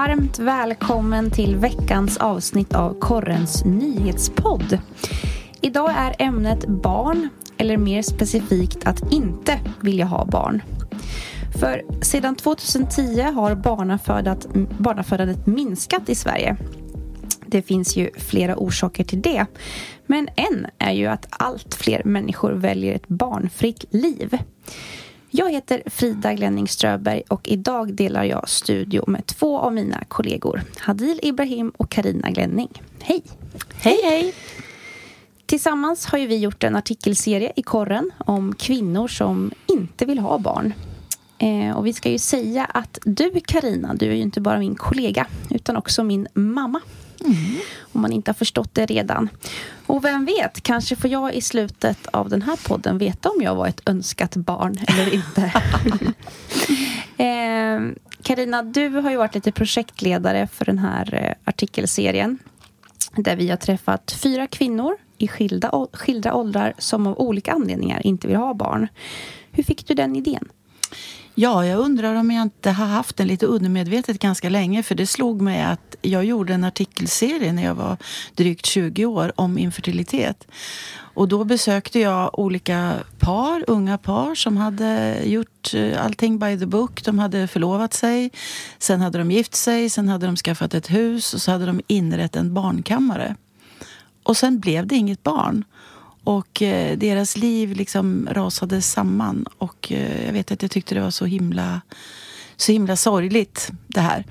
varmt välkommen till veckans avsnitt av Korrens nyhetspodd. Idag är ämnet barn, eller mer specifikt att inte vilja ha barn. För sedan 2010 har barnafödandet minskat i Sverige. Det finns ju flera orsaker till det. Men en är ju att allt fler människor väljer ett barnfritt liv. Jag heter Frida Glenning Ströberg och idag delar jag studio med två av mina kollegor. Hadil Ibrahim och Karina Glenning. Hej! Hej, hej! Tillsammans har vi gjort en artikelserie i korren om kvinnor som inte vill ha barn. Eh, och vi ska ju säga att du Karina, du är ju inte bara min kollega utan också min mamma. Mm. Om man inte har förstått det redan. Och vem vet, kanske får jag i slutet av den här podden veta om jag var ett önskat barn eller inte. Karina, eh, du har ju varit lite projektledare för den här eh, artikelserien. Där vi har träffat fyra kvinnor i skilda, skilda åldrar som av olika anledningar inte vill ha barn. Hur fick du den idén? Ja, jag undrar om jag inte har haft den lite undermedvetet ganska länge. För det slog mig att jag gjorde en artikelserie när jag var drygt 20 år om infertilitet. Och då besökte jag olika par, unga par som hade gjort eh, allting by the book. De hade förlovat sig, sen hade de gift sig, sen hade de skaffat ett hus och så hade de inrett en barnkammare. Och sen blev det inget barn. Och eh, deras liv liksom rasade samman. Och eh, jag vet att jag tyckte det var så himla, så himla sorgligt det här.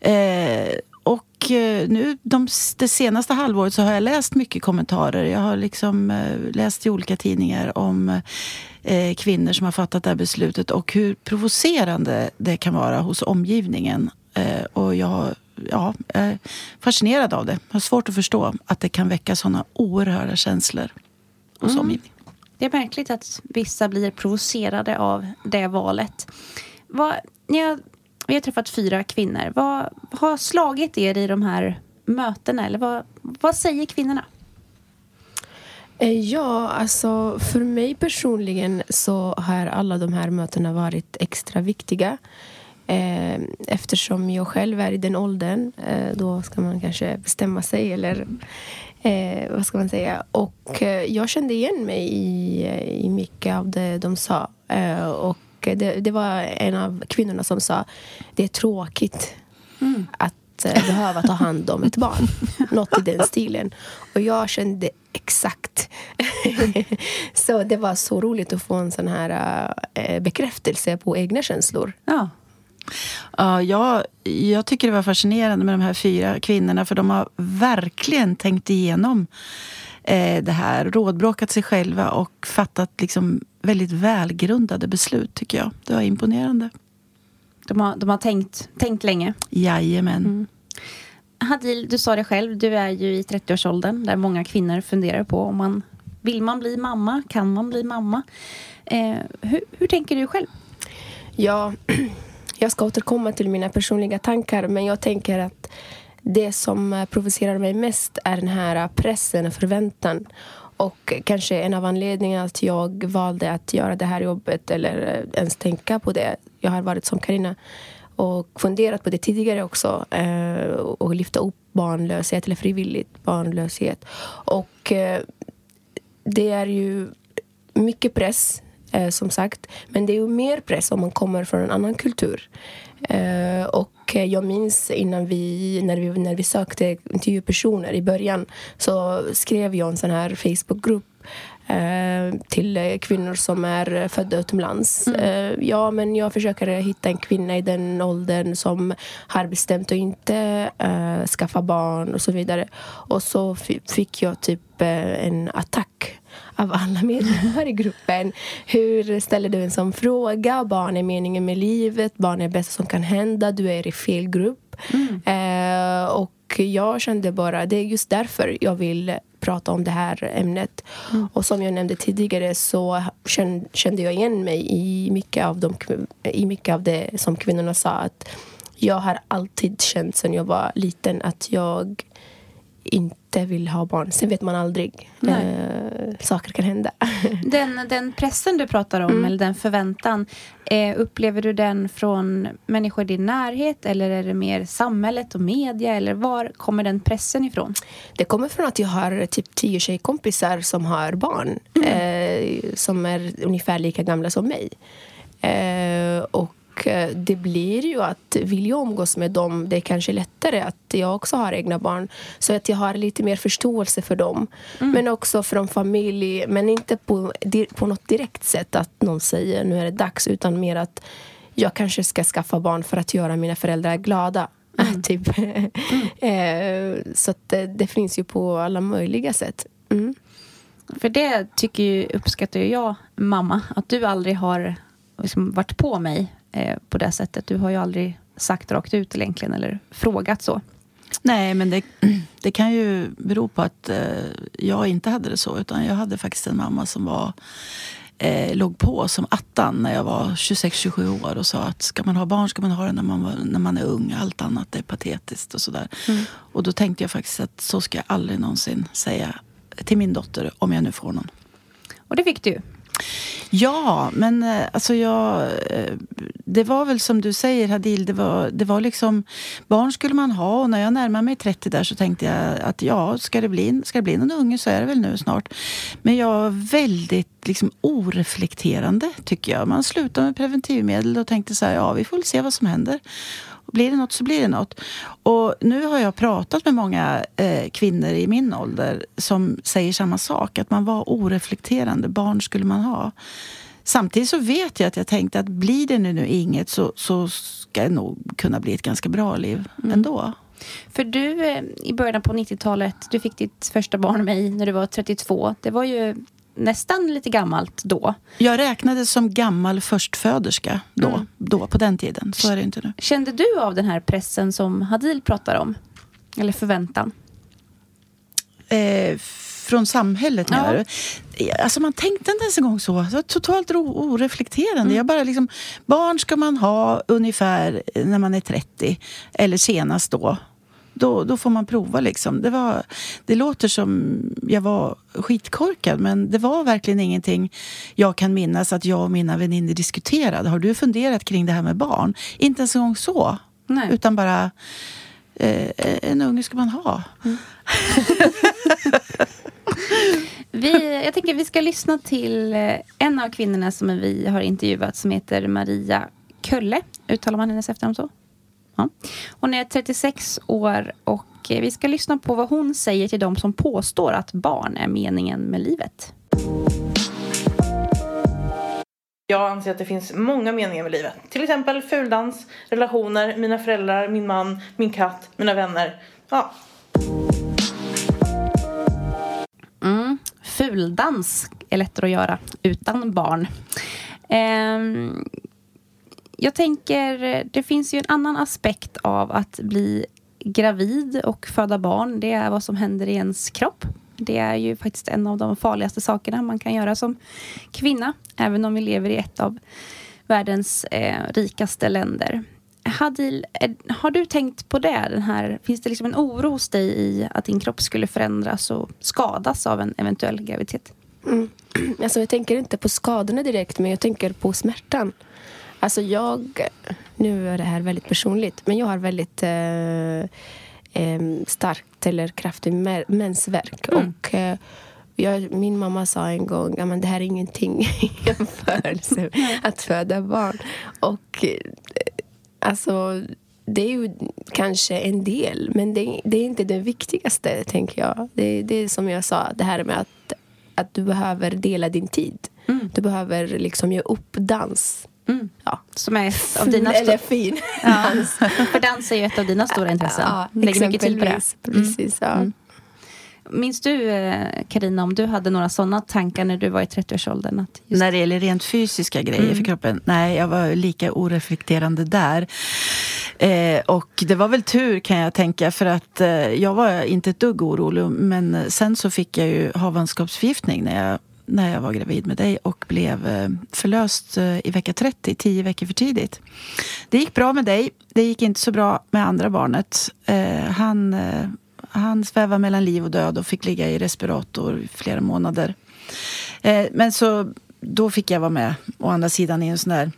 Eh, och eh, nu de, det senaste halvåret så har jag läst mycket kommentarer. Jag har liksom eh, läst i olika tidningar om eh, kvinnor som har fattat det här beslutet och hur provocerande det kan vara hos omgivningen. och jag ja, är fascinerad av det. Jag har svårt att förstå att det kan väcka sådana oerhörda känslor hos mm. omgivningen. Det är märkligt att vissa blir provocerade av det valet. Vad, ni har, vi har träffat fyra kvinnor. Vad har slagit er i de här mötena? Eller vad, vad säger kvinnorna? Eh, ja, alltså för mig personligen så har alla de här mötena varit extra viktiga. Eh, eftersom jag själv är i den åldern, eh, då ska man kanske bestämma sig eller Eh, vad ska man säga? Och eh, jag kände igen mig i, i mycket av det de sa. Eh, och det, det, var en av kvinnorna som sa det är tråkigt mm. att eh, behöva ta hand om ett barn. Något i den stilen. Och jag kände exakt. så det var så roligt att få en sån här uh, bekräftelse på egna känslor. Ja. Ja, jag, jag tycker det var fascinerande med de här fyra kvinnorna för de har verkligen tänkt igenom eh, det här, rådbråkat sig själva och fattat liksom väldigt välgrundade beslut, tycker jag. Det var imponerande. De har, de har tänkt, tänkt länge? Jajamän. Mm. Hadil, du sa det själv, du är ju i 30-årsåldern där många kvinnor funderar på om man vill man bli mamma, kan man bli mamma? Eh, hur, hur tänker du själv? Ja, jag ska återkomma till mina personliga tankar men jag tänker att det som eh, provocerar mig mest är den här eh, pressen och förväntan. Och kanske en av anledningarna att jag valde att göra det här jobbet eller eh, ens tänka på det. Jag har varit som Karina och funderat på det tidigare också och lyfta upp barnlöshet eller frivilligt barnlöshet. Och det är ju mycket press eh, som sagt. Men det är ju mer press om man kommer från en annan kultur. Eh, och jag minns innan vi när, vi, när vi sökte intervjupersoner i början så skrev jag en sån här Facebookgrupp eh, till kvinnor som är födda utomlands. Mm. Eh, ja, men jag försöker hitta en kvinna i den åldern som har bestämt att inte uh, skaffa barn och så vidare. Och så fick jag typ en attack av alla medlemmar i gruppen. Hur ställer du en sån fråga? Barn är meningen med livet, barn är det bästa som kan hända, du är i fel grupp. Mm. Eh, och jag kände bara, det är just därför jag vill prata om det här ämnet. Mm. Och som jag nämnde tidigare så kände jag igen mig i mycket av, de, i mycket av det som kvinnorna sa. Att jag har alltid känt sen jag var liten att jag inte vill ha barn. Sen vet man aldrig. Eh, saker kan hända. Den, den pressen du pratar om, Mm. eller den förväntan, eh, upplever du den från människor i din närhet eller är det mer samhället och media? Eller var kommer den pressen ifrån? Det kommer från att jag har typ tio tjejkompisar som har barn eh, som är ungefär lika gamla som mig. Eh, och det blir ju att vill jag umgås med dem, det är kanske lättare att jag också har egna barn. Så att jag har lite mer förståelse för dem. Men också från familj, men inte på, på något direkt sätt att någon säger nu är det dags, utan mer att jag kanske ska skaffa barn för att göra mina föräldrar glada. typ. eh, så att det, det finns ju på alla möjliga sätt. Mm. För det tycker ju, uppskattar ju jag, mamma, att du aldrig har liksom varit på mig eh, på det sättet. Du har ju aldrig sagt rakt ut egentligen eller frågat så. Nej, men det, det kan ju bero på att eh, jag inte hade det så. Utan jag hade faktiskt en mamma som var, eh, låg på som attan när jag var 26-27 år och sa att ska man ha barn ska man ha det när man, var- när man är ung. Allt annat är patetiskt och sådär. Och då tänkte jag faktiskt att så ska jag aldrig någonsin säga till min dotter om jag nu får någon. Och det fick du. Ja, men eh, alltså jag... Eh, det var väl som du säger Hadil, det var, det var liksom... Barn skulle man ha och när jag närmade mig 30 där så tänkte jag att ja, ska det bli, ska det bli någon unge så är det väl nu snart. Men jag var väldigt liksom oreflekterande tycker jag. Man slutade med preventivmedel och tänkte så här, ja vi får väl se vad som händer. Blir det något så blir det något. Och nu har jag pratat med många eh, kvinnor i min ålder som säger samma sak. Att man var oreflekterande. Barn skulle man ha. Samtidigt så vet jag att jag tänkte att blir det nu, nu inget så, så ska det nog kunna bli ett ganska bra liv ändå. För du, eh, i början på 90-talet, du fick ditt första barn med mig när du var 32. Det var ju nästan lite gammalt då. Jag räknades som gammal förstföderska då, Mm. då på den tiden. Så är det inte nu. Kände du av den här pressen som Hadil pratar om? Eller förväntan? eh, från samhället Ja. menar du? Alltså man tänkte inte ens en gång så. Var totalt oreflekterande. Mm. Jag bara liksom, barn ska man ha ungefär när man är 30. Eller senast då. Då, då får man prova liksom. Det, var, det låter som jag var skitkorkad men det var verkligen ingenting jag kan minnas att jag och mina vänner diskuterade. Har du funderat kring det här med barn? Inte ens en gång så. Nej. Utan bara eh, en unge ska man ha. Vi, jag tänker vi ska lyssna till eh, en av kvinnorna som vi har intervjuat som heter Maria Kölle. Uttalar man hennes efternamn så? Ja. Hon är 36 år och eh, vi ska lyssna på vad hon säger till de som påstår att barn är meningen med livet. Jag anser att det finns många meningar med livet. Till exempel fuldans, relationer, mina föräldrar, min man, min katt, mina vänner. Ja, Mm. Fuldans är lättare att göra utan barn. Ehm, jag tänker, det finns ju en annan aspekt av att bli gravid och föda barn. Det är vad som händer i ens kropp. Det är ju faktiskt en av de farligaste sakerna man kan göra som kvinna. Även om vi lever i ett av världens eh, rikaste länder. Hadil, eh, har du tänkt på det? Den här, finns det liksom en oro hos dig i att din kropp skulle förändras och skadas av en eventuell graviditet? Mm. Alltså jag tänker inte på skadorna direkt, men jag tänker på smärtan. Alltså jag... Nu är det här väldigt personligt, men jag har väldigt eh, eh, starkt eller kraftig mensvärk. Och, eh, jag, min mamma sa en gång att det här är ingenting i jämförelse att föda barn. Och eh, alltså, det är ju kanske en del, men det, det är inte det viktigaste, tänker jag. Det, det är som jag sa, det här med att, att du behöver dela din tid. Mm. Du behöver liksom ge upp dans. Mm. Ja. Som är ett av dina Eller fin Ja. För dans är ju ett av dina stora intressen. Ja, Lägger mycket tid på det. exempelvis. Precis, ja. Mm. Minns du, Karina om du hade några sådana tankar när du var i 30-årsåldern? Att just... När det gäller rent fysiska grejer Mm. för kroppen. Nej, jag var lika oreflekterande där. Eh, och det var väl tur kan jag tänka för att eh, jag var inte ett dugg orolig. Men eh, sen så fick jag ju havandeskapsförgiftning när jag, när jag var gravid med dig och blev eh, förlöst eh, i vecka 30, tio veckor för tidigt. Det gick bra med dig. Det gick inte så bra med andra barnet. Eh, han, han svävade mellan liv och död och fick ligga i respirator i flera månader. Men så då fick jag vara med å andra sidan i en sån där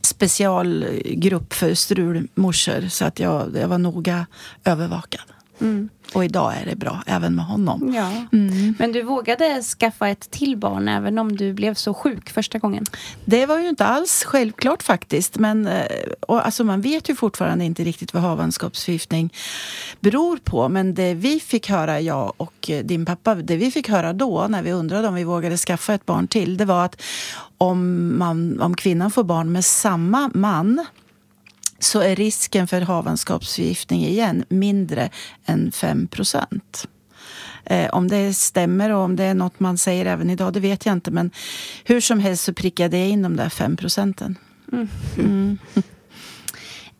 specialgrupp för strulmorsor så att jag, jag var noga övervakad. Mm. Och idag är det bra, även med honom. Ja. Mm. Men du vågade skaffa ett till barn även om du blev så sjuk första gången? Det var ju inte alls självklart faktiskt. Men eh, och, alltså, man vet ju fortfarande inte riktigt vad havandeskapsförgiftning beror på. Men det vi fick höra, jag och eh, din pappa, det vi fick höra då när vi undrade om vi vågade skaffa ett barn till, det var att om, man, om kvinnan får barn med samma man så är risken för havandeskapsförgiftning igen mindre än 5 procent. Eh, om det stämmer och om det är något man säger även idag, det vet jag inte. Men hur som helst så prickar det in de där 5 procenten. Mm.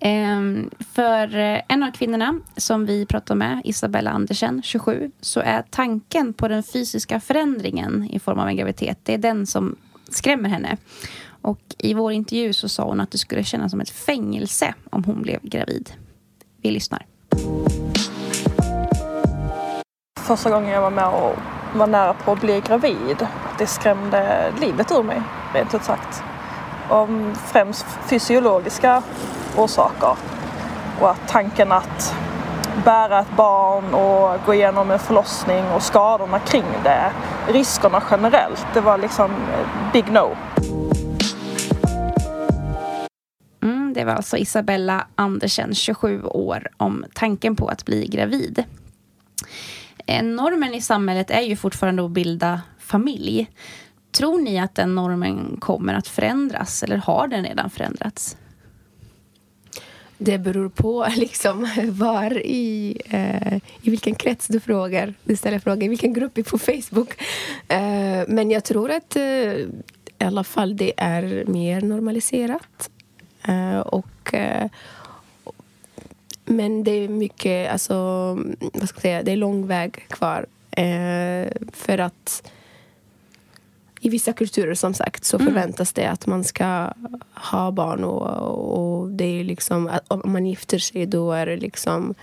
Ehm, för eh, en av kvinnorna som vi pratar med, Isabella Andersen, 27, så är tanken på den fysiska förändringen i form av en graviditet, det är den som skrämmer henne. Och i vår intervju så sa hon att det skulle kännas som ett fängelse om hon blev gravid. Vi lyssnar. Första gången jag var med och var nära på att bli gravid, det skrämde livet ur mig, rent ut sagt. Om främst fysiologiska orsaker. Och att tanken att bära ett barn och gå igenom en förlossning och skadorna kring det, riskerna generellt, det var liksom big no. Skrev alltså Isabella Andersen, 27 år, om tanken på att bli gravid. Eh, normen i samhället är ju fortfarande att bilda familj. Tror ni att den normen kommer att förändras eller har den redan förändrats? Det beror på liksom var i, eh, i vilken krets du frågar. Du ställer frågan i vilken grupp på Facebook. Eh, men jag tror att eh, i alla fall det är mer normaliserat. Eh, och, eh, men det är mycket, alltså, vad ska jag säga, det är lång väg kvar. Eh, för att i vissa kulturer som sagt så förväntas det att man ska ha barn och, och det är liksom om man gifter sig då är det liksom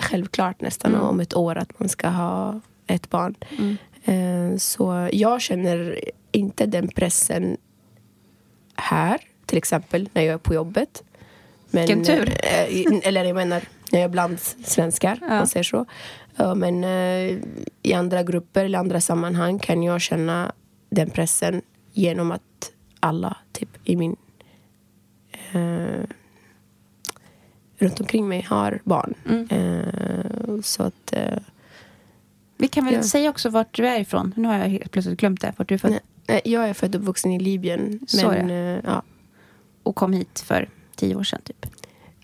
självklart nästan om ett år att man ska ha ett barn. Eh, Så jag känner inte den pressen här, till exempel när jag är på jobbet. Men, Vilken tur. eh, Eller jag menar, när jag är bland svenskar, Ja. man säger så. Ja, men eh, i andra grupper eller andra sammanhang kan jag känna den pressen genom att alla typ i min eh, runt omkring mig har barn. Mm. Eh, så att Vi kan väl Ja. säga också vart du är ifrån. Nu har jag helt plötsligt glömt det. Vart du är född nej, jag är född och uppvuxen i Libyen. Men eh, ja, och kom hit för tio år sedan typ.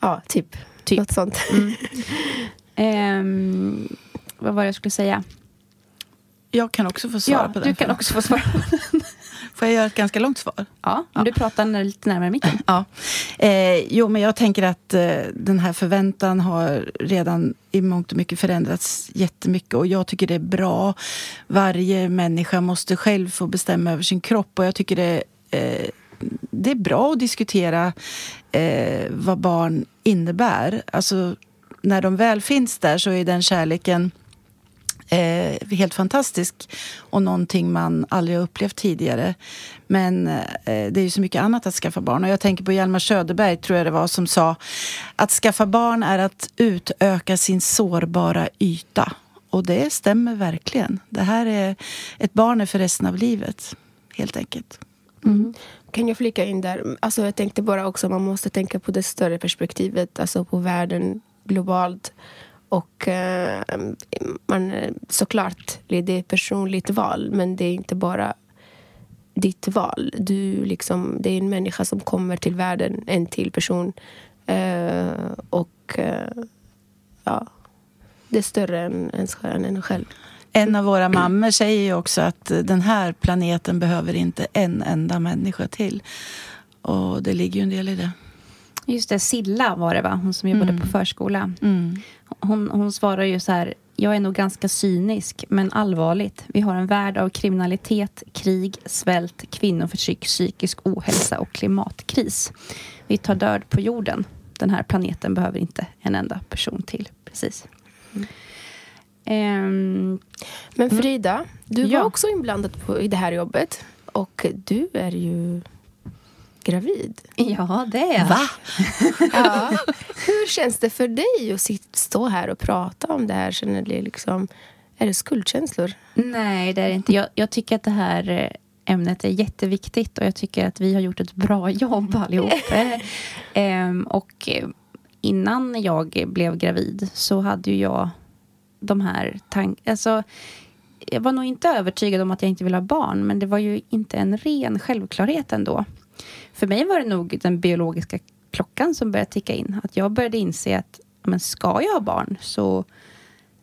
ja, typ. Typ. Något sånt. Ehm, vad var det jag skulle säga? Jag kan också få svara ja, på den du kan också få svara. Får jag göra ett ganska långt svar? Ja, om du pratar när- lite närmare micken. Ja. Eh, jo, men jag tänker att eh, den här förväntan har redan i mångt och mycket förändrats jättemycket och jag tycker det är bra. Varje människa måste själv få bestämma över sin kropp och jag tycker det, eh, det är bra att diskutera eh, vad barn innebär. Alltså, när de väl finns där så är den kärleken eh, helt fantastisk och någonting man aldrig har upplevt tidigare. Men eh, det är ju så mycket annat att skaffa barn. Och jag tänker på Hjalmar Söderberg, tror jag det var, som sa att skaffa barn är att utöka sin sårbara yta. Och det stämmer verkligen. Det här är ett barn är för resten av livet, helt enkelt. Mm. Kan jag flika in där? Alltså jag tänkte bara också man måste tänka på det större perspektivet, alltså på världen globalt. Och eh, man, såklart, det är ett personligt val, men det är inte bara ditt val. Du, liksom, det är en människa som kommer till världen, en till person. Eh, och eh, ja, det är större än, än, än en själv. En av våra mammor säger ju också att den här planeten behöver inte en enda människa till. Och det ligger ju en del i det. Just det, Silla var det va? Hon som jobbade Mm. på förskola. Mm. Hon, hon svarar ju så här. Jag är nog ganska cynisk, men allvarligt. Vi har en värld av kriminalitet, krig, svält, kvinnoförtryck, psykisk ohälsa och klimatkris. Vi tar död på jorden. Den här planeten behöver inte en enda person till. Precis. Ehm, Men Frida, du var Ja. också inblandad på, i det här jobbet. Och du är ju gravid. ja, det är jag. Va? Ja. Hur känns det för dig att sit, stå här och prata om det här? Känner du liksom, är det skuldkänslor? Nej, det är det inte. Jag, jag tycker att det här eh, ämnet är jätteviktigt och jag tycker att vi har gjort ett bra jobb allihop. Eh, ehm, och eh, innan jag blev gravid så hade ju jag de här tankarna. Alltså, jag var nog inte övertygad om att jag inte ville ha barn, men det var ju inte en ren självklarhet ändå. För mig var det nog den biologiska klockan som började ticka in. Att jag började inse att men ska jag ha barn så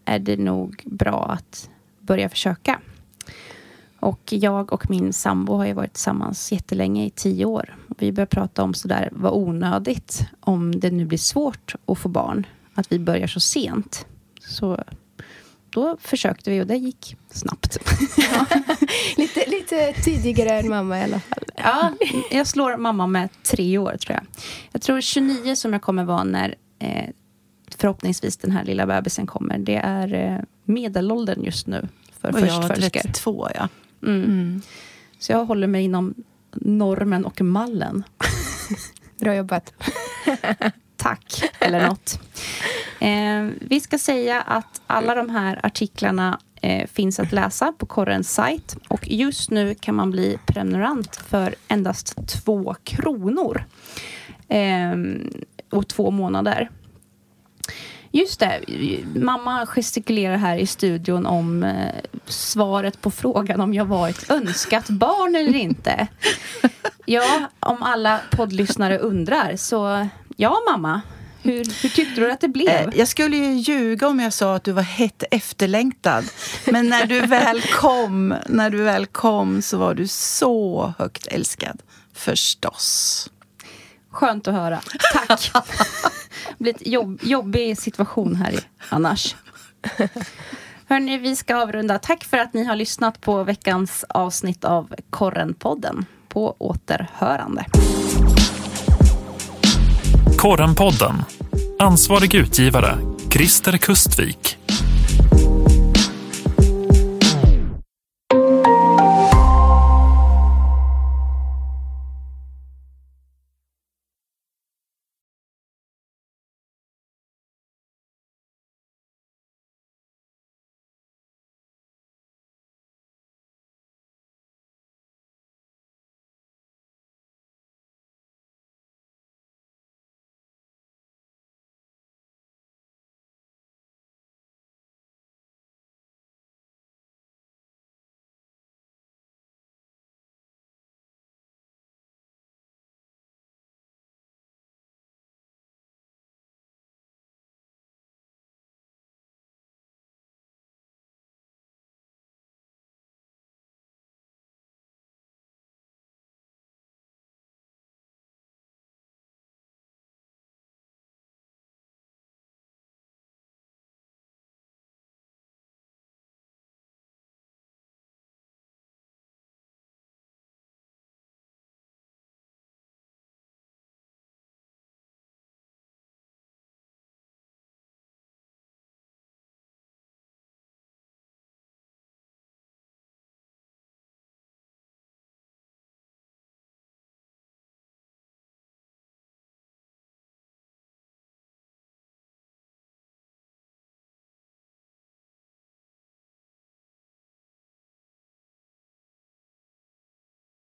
är det nog bra att börja försöka. Och jag och min sambo har ju varit tillsammans jättelänge, i tio år. Vi börjar prata om sådär, vad onödigt om det nu blir svårt att få barn, att vi börjar så sent. Så då försökte vi och det gick snabbt. Lite, lite tidigare än mamma i alla fall. Ja, jag slår mamma med tre år tror jag. Jag tror 29 som jag kommer vara när eh, förhoppningsvis den här lilla bebisen kommer. Det är eh, medelåldern just nu för Och jag förstföderskor. 32, ja. Mm. Mm. Så jag håller mig inom normen och mallen. Bra jobbat. Tack, eller något. Eh, vi ska säga att alla de här artiklarna eh, finns att läsa på Korrens sajt. Och just nu kan man bli prenumerant för endast två kronor. Eh, och två månader. Just det, mamma gestikulerar här i studion om eh, svaret på frågan om jag var ett önskat barn eller inte. Ja, om alla poddlyssnare undrar så ja mamma, hur, hur tyckte du att det blev? Eh, Jag skulle ju ljuga om jag sa att du var hett efterlängtad. Men när du väl kom, när du väl kom så var du så högt älskad. Förstås. Skönt att höra. Tack. Det blir ett jobb, jobbig situation här annars. Hörni, vi ska avrunda. Tack för att ni har lyssnat på veckans avsnitt av Korrenpodden. På återhörande. Korrenpodden. Ansvarig utgivare Christer Kustvik.